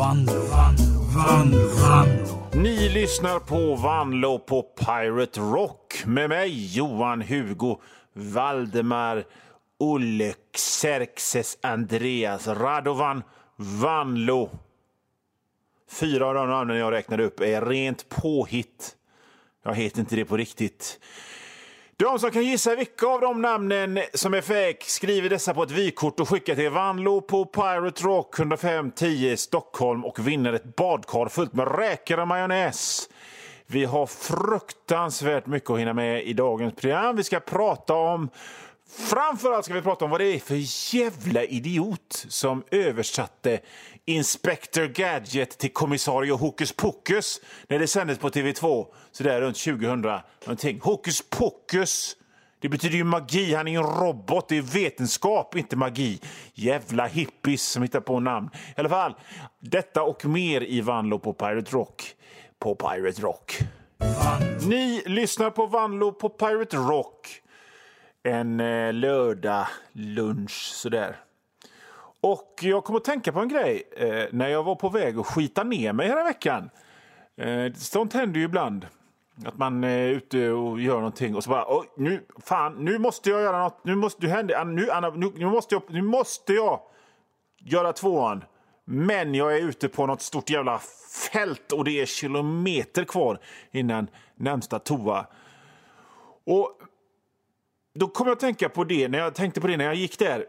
Vanlo, Vanlo, Vanlo, Vanlo. Ni lyssnar på Vanlo på Pirate Rock med mig, Johan Hugo Valdemar Olle Xerxes Andreas Radovan Vanlo. Fyra av de namnen jag räknade upp är rent påhitt. Jag heter inte det på riktigt. De som kan gissa vilka av de namnen som är fake skriver dessa på ett vykort och skickar till Vanlo på Pirate Rock 105 10 Stockholm och vinner ett badkar fullt med räkor och majonnäs. Vi har fruktansvärt mycket att hinna med i dagens program. Vi ska prata om Framförallt ska vi prata om vad det är för jävla idiot som översatte Inspector Gadget till kommissarie Hokus Pokus när det sändes på TV2 så där runt 2000 någonting. Hokus Pokus! Det betyder ju magi. Han är en robot. Det är vetenskap, inte magi. Jävla hippies som hittar på namn. I alla fall, detta och mer i Vanlo på Pirate Rock. På Pirate Rock. Ni lyssnar på Vanlo på Pirate Rock en eh, lördag lunch sådär. Och jag kom att tänka på en grej eh, när jag var på väg att skita ner mig hela veckan. Eh, sånt händer ju ibland. Att man eh, är ute och gör någonting och så bara Oj, nu, fan, nu måste jag göra något. Nu måste, nu händer, ah, nu, Anna, nu, nu, måste jag, nu måste jag göra tvåan. Men jag är ute på något stort jävla fält och det är kilometer kvar innan närmsta toa. Och då kom jag att tänka på det när jag tänkte på det när jag gick där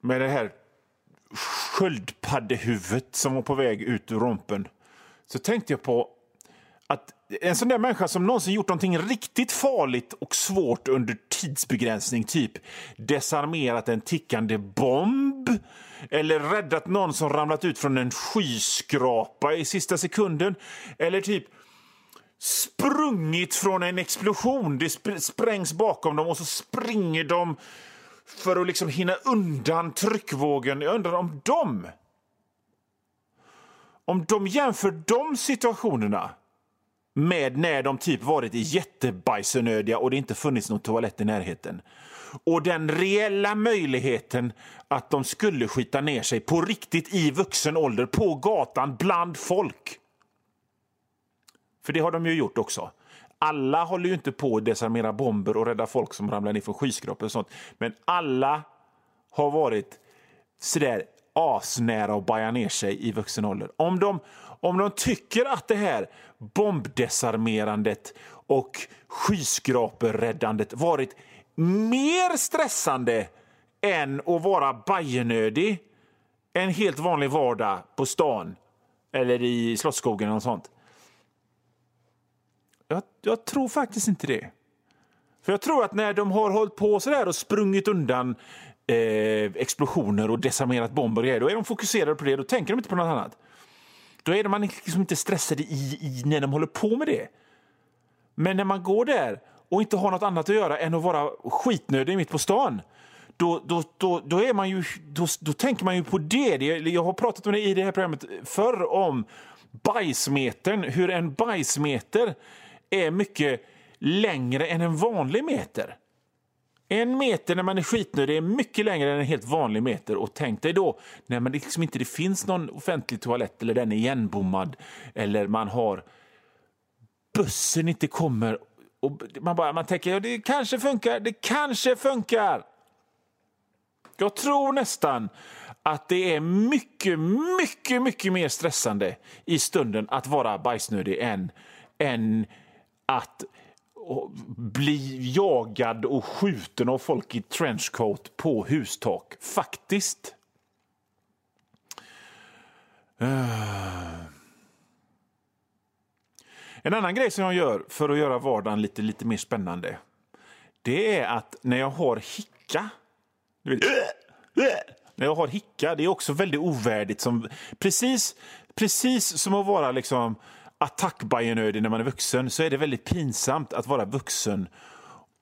med det här sköldpaddehuvudet som var på väg ut ur rompen. Så tänkte jag på att en sån där människa som någonsin gjort någonting riktigt farligt och svårt under tidsbegränsning, typ desarmerat en tickande bomb eller räddat någon som ramlat ut från en skyskrapa i sista sekunden eller typ sprungit från en explosion. Det sp sprängs bakom dem och så springer de för att liksom hinna undan tryckvågen. Jag undrar om de... Om de jämför de situationerna med när de typ varit jättebajsnödiga och det inte funnits någon toalett i närheten. Och den reella möjligheten att de skulle skita ner sig på riktigt i vuxen ålder på gatan bland folk. För det har de ju gjort också. Alla håller ju inte på att desarmera bomber och rädda folk som ramlar ner från skyskrapor och sånt. Men alla har varit sådär asnära att baja ner sig i vuxen ålder. Om de, om de tycker att det här bombdesarmerandet och skyskraperräddandet varit mer stressande än att vara bajenödig en helt vanlig vardag på stan eller i Slottsskogen och sånt jag, jag, tror faktiskt inte det. För jag tror att när de har hållit på sådär och sprungit undan eh, explosioner och desarmerat bomber och då är de fokuserade på det. Då tänker de inte på något annat. Då är man liksom inte stressade i, i när de håller på med det. Men när man går där och inte har något annat att göra än att vara skitnödig mitt på stan, då, då, då, då, är man ju, då, då tänker man ju på det. Jag har pratat om det i det här programmet förr om bajsmetern, hur en bajsmeter är mycket längre än en vanlig meter. En meter när man är skitnödig är mycket längre än en helt vanlig meter. Och tänk dig då när man liksom inte det finns någon offentlig toalett eller den är igenbommad eller man har bussen inte kommer och man bara man tänker ja, det kanske funkar, det kanske funkar. Jag tror nästan att det är mycket, mycket, mycket mer stressande i stunden att vara bajsnödig än, än att bli jagad och skjuten av folk i trenchcoat på hustak. Faktiskt. Eh. En annan grej som jag gör för att göra vardagen lite, lite mer spännande det är att när jag har hicka... Vet, när jag har hicka, det är också väldigt ovärdigt. Som, precis, precis som att vara liksom attackbajenödig när man är vuxen så är det väldigt pinsamt att vara vuxen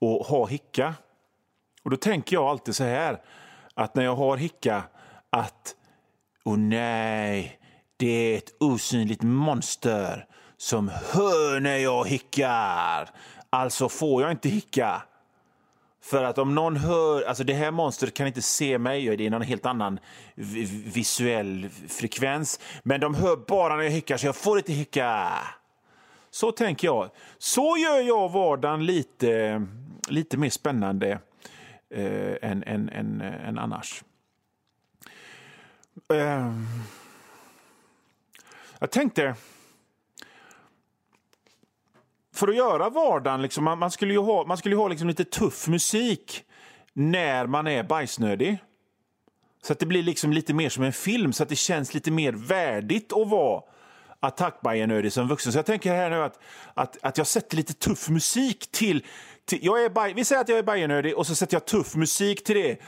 och ha hicka. Och då tänker jag alltid så här, att när jag har hicka, att åh nej, det är ett osynligt monster som hör när jag hickar. Alltså får jag inte hicka. För att om någon hör, alltså det här monstret kan inte se mig, det är någon helt annan visuell frekvens. Men de hör bara när jag hickar så jag får inte hicka. Så tänker jag. Så gör jag vardagen lite, lite mer spännande eh, än, än, än, eh, än annars. Eh, jag tänkte för att göra vardagen, liksom, man, man, skulle ju ha, man skulle ha liksom lite tuff musik när man är bajsnödig. Så att det blir liksom lite mer som en film, så att det känns lite mer värdigt att vara attackbajenödig som vuxen. Så jag tänker här nu att, att, att jag sätter lite tuff musik till... till jag är baj, vi säger att jag är bajenödig och så sätter jag tuff musik till det.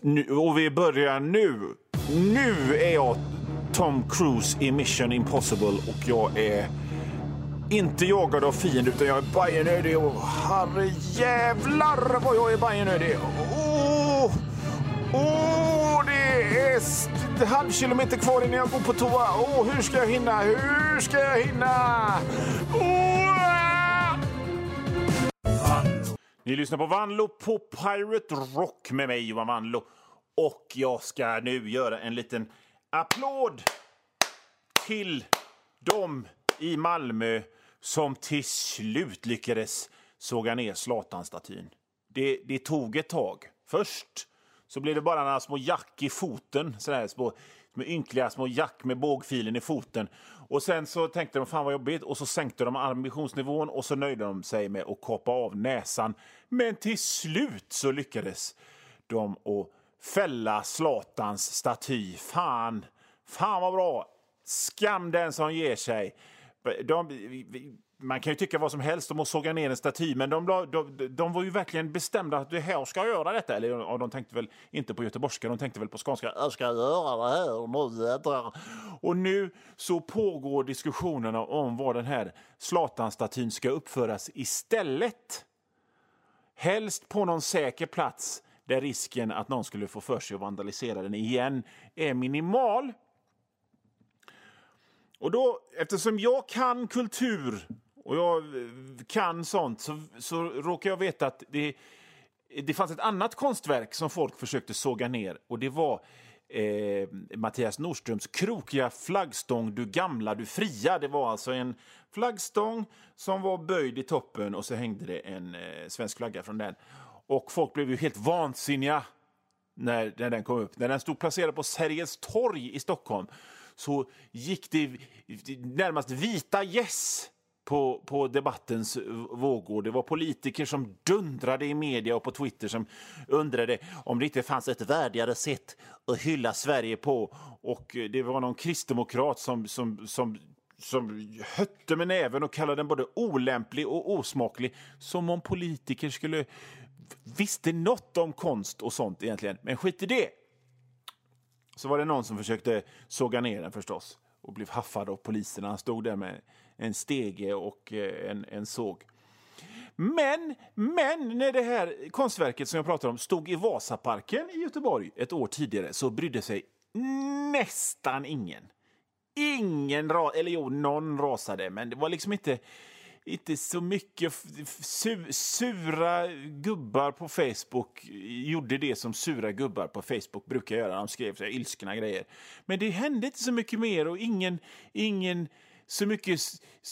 Nu, och vi börjar nu. Nu är jag Tom Cruise i Mission Impossible och jag är inte jagad av fiender utan jag är bajenödig och herre jävlar vad jag är bajenödig. Åh, oh, oh, det är en halv kilometer kvar innan jag går på toa. Åh, oh, hur ska jag hinna? Hur ska jag hinna? Oh, Ni lyssnar på Vanlo på Pirate Rock med mig Johan Vanlo. Och jag ska nu göra en liten applåd till dem i Malmö som till slut lyckades såga ner Zlatan-statyn. Det, det tog ett tag. Först så blev det bara några små jack i foten, sådär små, små ynkliga små jack med bågfilen i foten. Och sen så tänkte de fan vad jobbigt och så sänkte de ambitionsnivån och så nöjde de sig med att kapa av näsan. Men till slut så lyckades de att fälla Zlatans staty. Fan, fan vad bra! Skam den som ger sig de, man kan ju tycka vad som helst om att såga ner en staty, men de, de, de var ju verkligen bestämda att det här ska göra detta. Eller de tänkte väl inte på göteborgska, de tänkte väl på skånska. Jag ska göra det här nu. Och nu så pågår diskussionerna om var den här Zlatan-statyn ska uppföras istället. Helst på någon säker plats där risken att någon skulle få för sig att vandalisera den igen är minimal. Och då, eftersom jag kan kultur och jag eh, kan sånt så, så råkar jag veta att det, det fanns ett annat konstverk som folk försökte såga ner och det var eh, Mattias Nordströms krokiga flaggstång Du gamla, du fria. Det var alltså en flaggstång som var böjd i toppen och så hängde det en eh, svensk flagga från den. Och folk blev ju helt vansinniga när, när den kom upp. När den stod placerad på Sergels torg i Stockholm så gick det närmast vita gäss på, på debattens vågor. Det var politiker som dundrade i media och på Twitter som undrade om det inte fanns ett värdigare sätt att hylla Sverige på. Och eh, det var någon kristdemokrat som, som, som som hötte med näven och kallade den både olämplig och osmaklig. Som om politiker skulle visste något om konst och sånt egentligen. Men skit i det så var det någon som försökte såga ner den förstås och blev haffad av poliserna. Han stod där med en stege och eh, en, en såg. Men, men när det här konstverket som jag pratar om stod i Vasaparken i Göteborg ett år tidigare så brydde sig nästan ingen. Ingen, eller jo, någon rasade, men det var liksom inte inte så mycket su sura gubbar på Facebook gjorde det som sura gubbar på Facebook brukar göra. De skrev så här ilskna grejer. Men det hände inte så mycket mer och ingen, ingen så mycket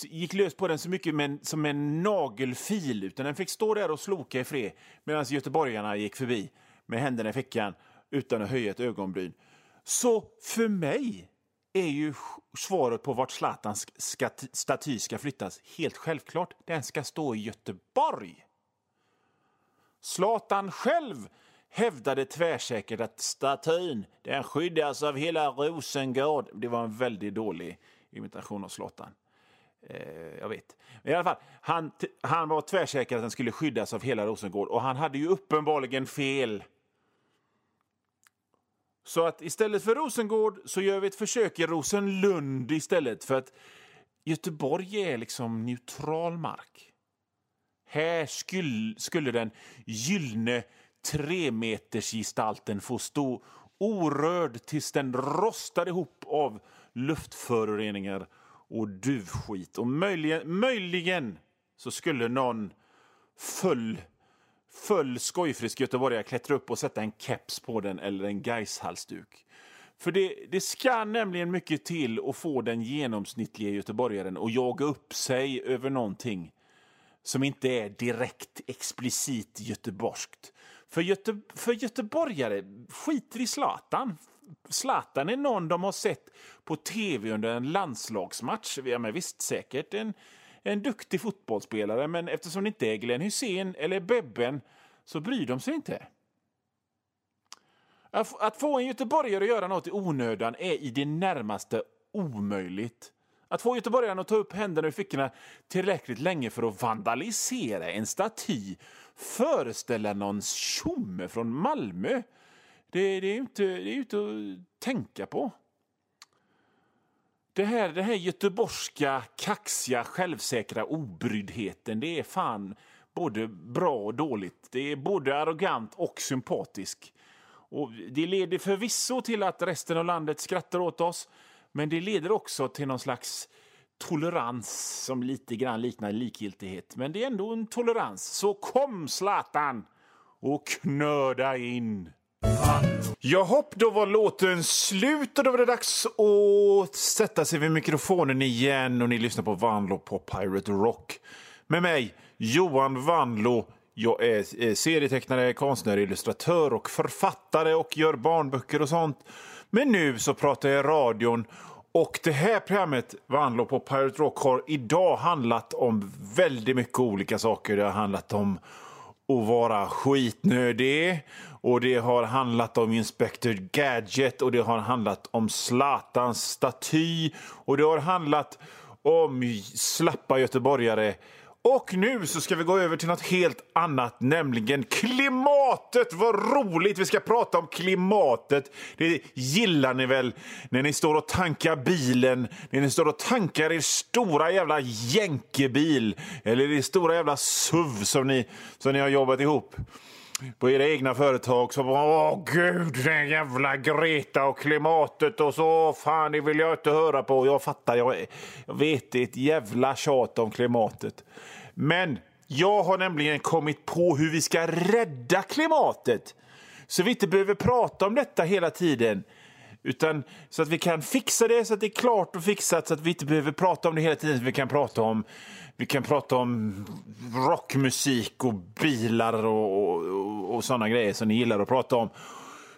gick lös på den så mycket men, som en nagelfil utan den fick stå där och sloka i fred medan göteborgarna gick förbi med händerna i fickan utan att höja ett ögonbryn. Så för mig är ju svaret på vart Zlatans staty ska flyttas helt självklart. Den ska stå i Göteborg. Zlatan själv hävdade tvärsäkert att statyn den skyddas av hela Rosengård. Det var en väldigt dålig imitation av Zlatan. Eh, jag vet. Men i alla fall, han, han var tvärsäker att den skulle skyddas av hela Rosengård och han hade ju uppenbarligen fel. Så att istället för Rosengård så gör vi ett försök i Rosenlund istället. För att Göteborg är liksom neutral mark. Här skulle, skulle den gyllene tremetersgestalten få stå orörd tills den rostade ihop av luftföroreningar och duvskit. Och möjligen, möjligen så skulle någon full full skojfrisk göteborgare klättra upp och sätta en keps på den eller en Gais-halsduk. För det, det ska nämligen mycket till att få den genomsnittliga göteborgaren att jaga upp sig över någonting som inte är direkt explicit göteborgskt. För, Göte, för göteborgare skiter i Zlatan. Zlatan är någon de har sett på tv under en landslagsmatch. Ja, men visst, säkert en, en duktig fotbollsspelare, men eftersom det inte är Glenn Hussein eller Bebben så bryr de sig inte. Att få en göteborgare att göra något i onödan är i det närmaste omöjligt. Att få göteborgaren att ta upp händerna ur fickorna tillräckligt länge för att vandalisera en staty föreställa någon tjomme från Malmö, det, det, är inte, det är inte att tänka på. Det här, det här göteborgska, kaxiga, självsäkra obryddheten, det är fan både bra och dåligt. Det är både arrogant och sympatisk. Och det leder förvisso till att resten av landet skrattar åt oss, men det leder också till någon slags tolerans som lite grann liknar likgiltighet. Men det är ändå en tolerans. Så kom Zlatan och knöda in. Jaha, då var låten slut och då var det dags att sätta sig vid mikrofonen igen och ni lyssnar på Vanlo på Pirate Rock. Med mig, Johan Vanlo. Jag är serietecknare, konstnär, illustratör och författare och gör barnböcker och sånt. Men nu så pratar jag i radion och det här programmet, Vanlo på Pirate Rock, har idag handlat om väldigt mycket olika saker. Det har handlat om att vara skitnödig och det har handlat om Inspector Gadget och det har handlat om Zlatans staty och det har handlat om slappa göteborgare och nu så ska vi gå över till något helt annat, nämligen klimatet. Vad roligt! Vi ska prata om klimatet. Det gillar ni väl när ni står och tankar bilen, när ni står och tankar er stora jävla jänkebil eller er stora jävla SUV som ni, som ni har jobbat ihop på era egna företag så åh gud, den jävla Greta och klimatet och så, fan det vill jag inte höra på. Jag fattar, jag, jag vet det är ett jävla tjat om klimatet. Men jag har nämligen kommit på hur vi ska rädda klimatet. Så vi inte behöver prata om detta hela tiden. Utan så att vi kan fixa det så att det är klart och fixat så att vi inte behöver prata om det hela tiden. Vi kan prata om, vi kan prata om rockmusik och bilar och, och, och sådana grejer som ni gillar att prata om.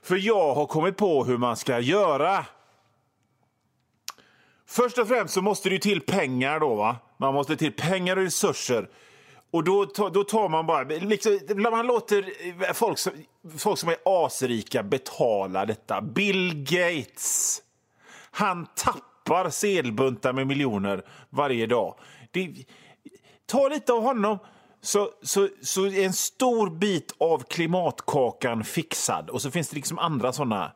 För jag har kommit på hur man ska göra. Först och främst så måste det till pengar då va? Man måste till pengar och resurser. Och då, då tar man bara... Liksom, man låter folk som, folk som är asrika betala detta. Bill Gates. Han tappar sedelbuntar med miljoner varje dag. Det, ta lite av honom så, så, så är en stor bit av klimatkakan fixad. Och så finns det liksom andra såna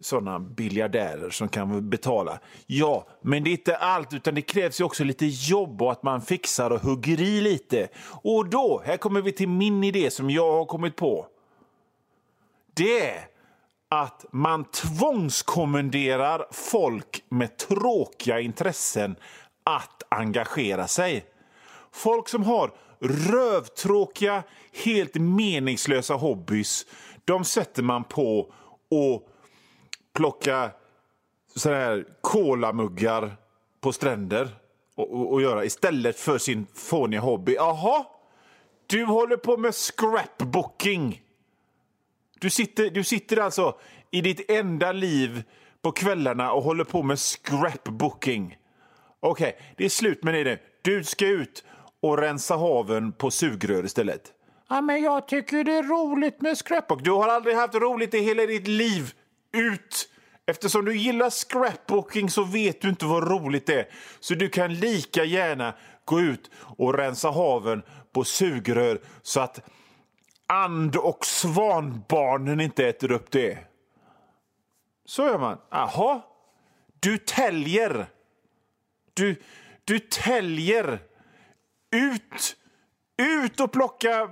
sådana biljardärer som kan betala. Ja, men det är inte allt, utan det krävs ju också lite jobb och att man fixar och hugger i lite. Och då, här kommer vi till min idé som jag har kommit på. Det är att man tvångskommenderar folk med tråkiga intressen att engagera sig. Folk som har rövtråkiga, helt meningslösa hobbys, de sätter man på och plocka så här kolamuggar på stränder och, och, och, göra istället för sin fåniga hobby. Jaha, du håller på med scrapbooking. Du sitter, du sitter alltså i ditt enda liv på kvällarna och håller på med scrapbooking. Okej, okay, det är slut med det nu. Du ska ut och rensa haven på sugrör istället. Ja, men jag tycker det är roligt med scrapbook. Du har aldrig haft roligt i hela ditt liv. Ut! Eftersom du gillar scrapbooking så vet du inte vad roligt det är. Så du kan lika gärna gå ut och rensa haven på sugrör så att and och svanbarnen inte äter upp det. Så gör man. Aha. Du täljer. Du, du täljer. Ut! Ut och plocka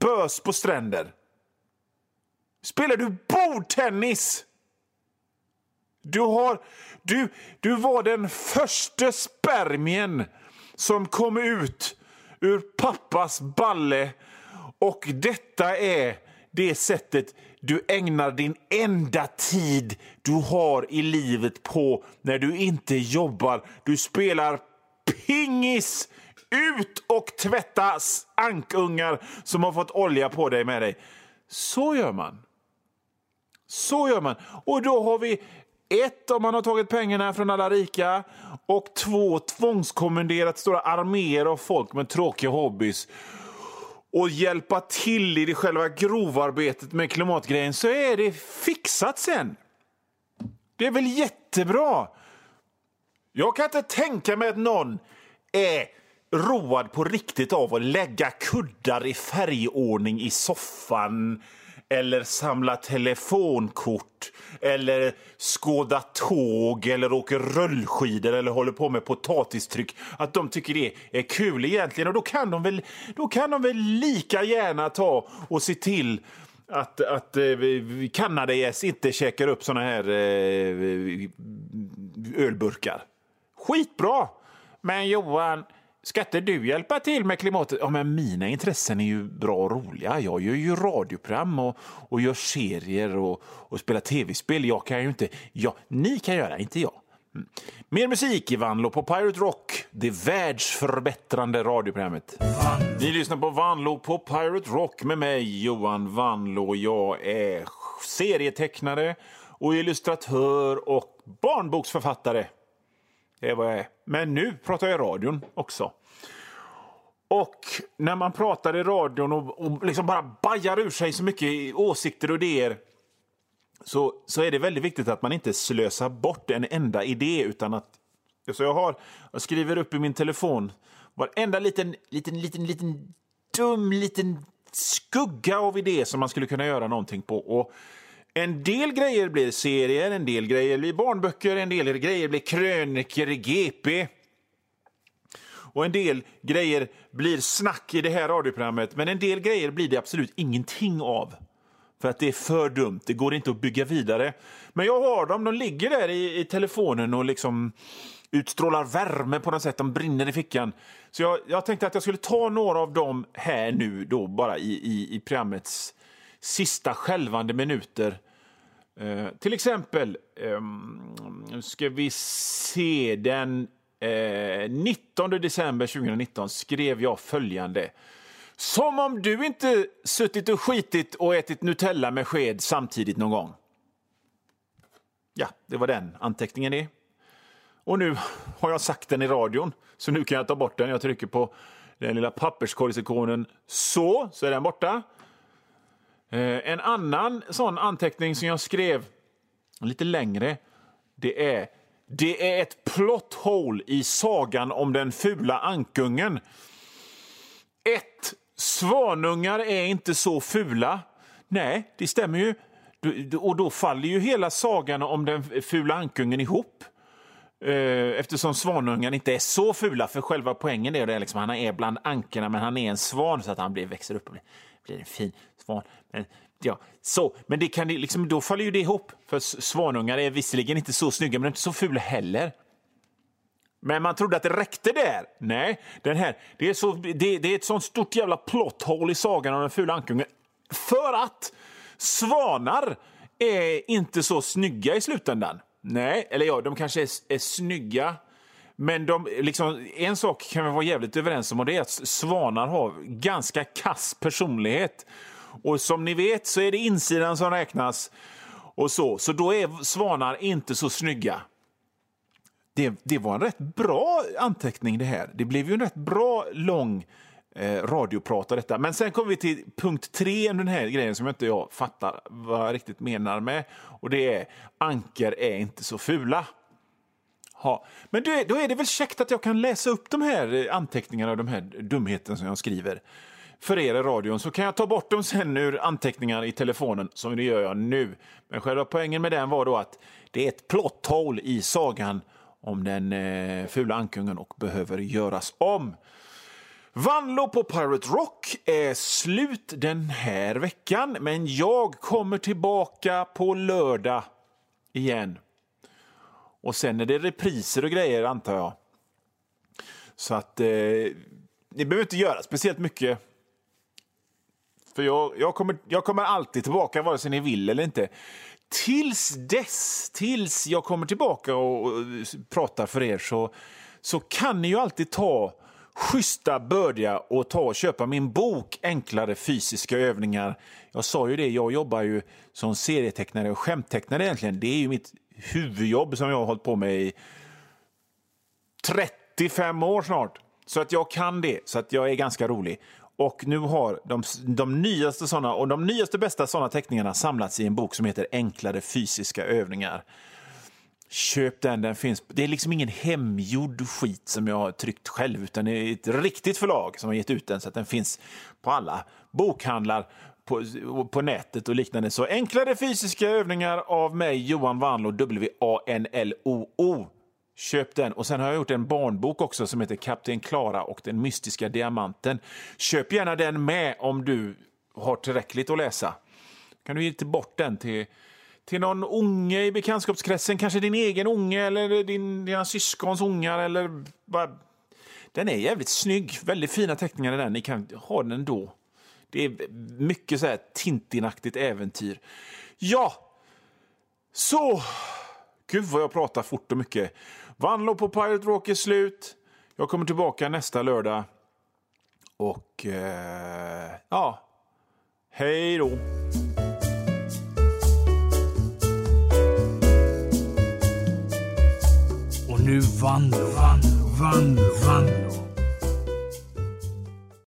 bös på stränder. Spelar du bordtennis? Du, har, du, du var den första spermien som kom ut ur pappas balle Och detta är det sättet du ägnar din enda tid du har i livet på när du inte jobbar. Du spelar pingis! Ut och tvätta ankungar som har fått olja på dig med dig. Så gör man. Så gör man. Och då har vi ett, om man har tagit pengarna från alla rika och två, tvångskommenderat stora arméer av folk med tråkiga hobbys och hjälpa till i det själva grovarbetet med klimatgrejen så är det fixat sen. Det är väl jättebra? Jag kan inte tänka mig att någon är road på riktigt av att lägga kuddar i färgordning i soffan eller samla telefonkort eller skåda tåg eller åker rullskidor eller håller på med potatistryck. Att de tycker det är kul egentligen. Och då kan de väl, då kan de väl lika gärna ta och se till att, att eh, Kanadagäss inte käkar upp såna här eh, ölburkar. Skitbra! Men Johan, Ska inte du hjälpa till med klimatet? Ja, men mina intressen är ju bra och roliga. Jag gör ju radioprogram och, och gör serier och, och spelar tv-spel. Jag kan ju inte... Ja, ni kan göra, inte jag. Mm. Mer musik i Vanlo på Pirate Rock, det världsförbättrande radioprogrammet. Ni lyssnar på Vanlo på Pirate Rock med mig, Johan Vanlo. Jag är serietecknare och illustratör och barnboksförfattare. Det är vad jag är. Men nu pratar jag i radion också. Och när man pratar i radion och, och liksom bara bajar ur sig så mycket åsikter och idéer så, så är det väldigt viktigt att man inte slösar bort en enda idé. utan att så jag, har, jag skriver upp i min telefon varenda liten, liten, liten, liten dum liten skugga av idé som man skulle kunna göra någonting på. Och en del grejer blir serier, en del grejer blir barnböcker, en del grejer blir krönikor i GP. Och en del grejer blir snack i det här radioprogrammet, men en del grejer blir det absolut ingenting av. För att det är för dumt, det går inte att bygga vidare. Men jag har dem, de ligger där i, i telefonen och liksom utstrålar värme på något sätt, de brinner i fickan. Så jag, jag tänkte att jag skulle ta några av dem här nu då, bara i, i, i programmets sista skälvande minuter. Eh, till exempel, eh, nu ska vi se, den eh, 19 december 2019 skrev jag följande. Som om du inte suttit och skitit och ätit Nutella med sked samtidigt någon gång. Ja, det var den anteckningen det. Och nu har jag sagt den i radion, så nu kan jag ta bort den. Jag trycker på den lilla papperskorgsikonen. Så, så är den borta. Eh, en annan sån anteckning som jag skrev lite längre, det är det är ett plot hole i sagan om den fula ankungen. 1. Svanungar är inte så fula. Nej, det stämmer ju. Och då faller ju hela sagan om den fula ankungen ihop. Eh, eftersom svanungen inte är så fula, för själva poängen är att liksom, han är bland ankorna men han är en svan så att han blir, växer upp och blir, blir en fin svan. Men, ja, så, men det kan, liksom, då faller ju det ihop. För svanungar är visserligen inte så snygga, men inte så fula heller. Men man trodde att det räckte där. Nej, den här, det, är så, det, det är ett sånt stort jävla plotthål i sagan om den fula ankungen. För att svanar är inte så snygga i slutändan. Nej, eller ja, de kanske är, är snygga. Men de, liksom, en sak kan vi vara jävligt överens om och det är att svanar har ganska kass personlighet. Och som ni vet så är det insidan som räknas. och Så Så då är svanar inte så snygga. Det, det var en rätt bra anteckning det här. Det blev ju en rätt bra lång eh, radioprat av detta. Men sen kommer vi till punkt tre, den här grejen som jag inte jag fattar vad jag riktigt menar med. Och det är anker är inte så fula. Ha. Men då är, då är det väl käckt att jag kan läsa upp de här eh, anteckningarna och de här dumheterna som jag skriver för er i radion så kan jag ta bort dem sen ur anteckningar i telefonen, som det gör jag nu. Men själva poängen med den var då att det är ett plot hole i sagan om den eh, fula ankungen och behöver göras om. Vanlo på Pirate Rock är slut den här veckan, men jag kommer tillbaka på lördag igen. Och sen är det repriser och grejer, antar jag. Så att eh, ni behöver inte göra speciellt mycket För jag, jag, kommer, jag kommer alltid tillbaka, vare sig ni vill eller inte. Tills dess, tills jag kommer tillbaka och, och pratar för er så, så kan ni ju alltid ta schyssta bördiga och ta och köpa min bok Enklare fysiska övningar. Jag sa ju det, jag jobbar ju som serietecknare och skämttecknare egentligen. Det är ju mitt huvudjobb som jag har hållit på med i 35 år snart. Så att jag kan det, så att jag är ganska rolig. Och nu har de, de nyaste såna, och de nyaste bästa sådana teckningarna samlats i en bok som heter Enklare fysiska övningar. Köp den, den finns. Det är liksom ingen hemgjord skit som jag har tryckt själv, utan det är ett riktigt förlag som har gett ut den så att den finns på alla bokhandlar, på, på nätet och liknande. Så enklare fysiska övningar av mig, Johan Wanlo, W-A-N-L-O-O. Köp den. Och sen har jag gjort en barnbok också som heter Kapten Klara och den mystiska diamanten. Köp gärna den med om du har tillräckligt att läsa. Kan du ge bort den till, till någon unge i bekantskapskretsen, kanske din egen unge eller din, dina syskons ungar eller bara... Den är jävligt snygg, väldigt fina teckningar i den. Ni kan ha den ändå. Det är mycket så här Tintinaktigt äventyr. Ja, så... Gud vad jag pratar fort och mycket. Vanlo på Pirate Rock är slut. Jag kommer tillbaka nästa lördag. Och eh, ja, hej då. Nu vann, vann, vann, vann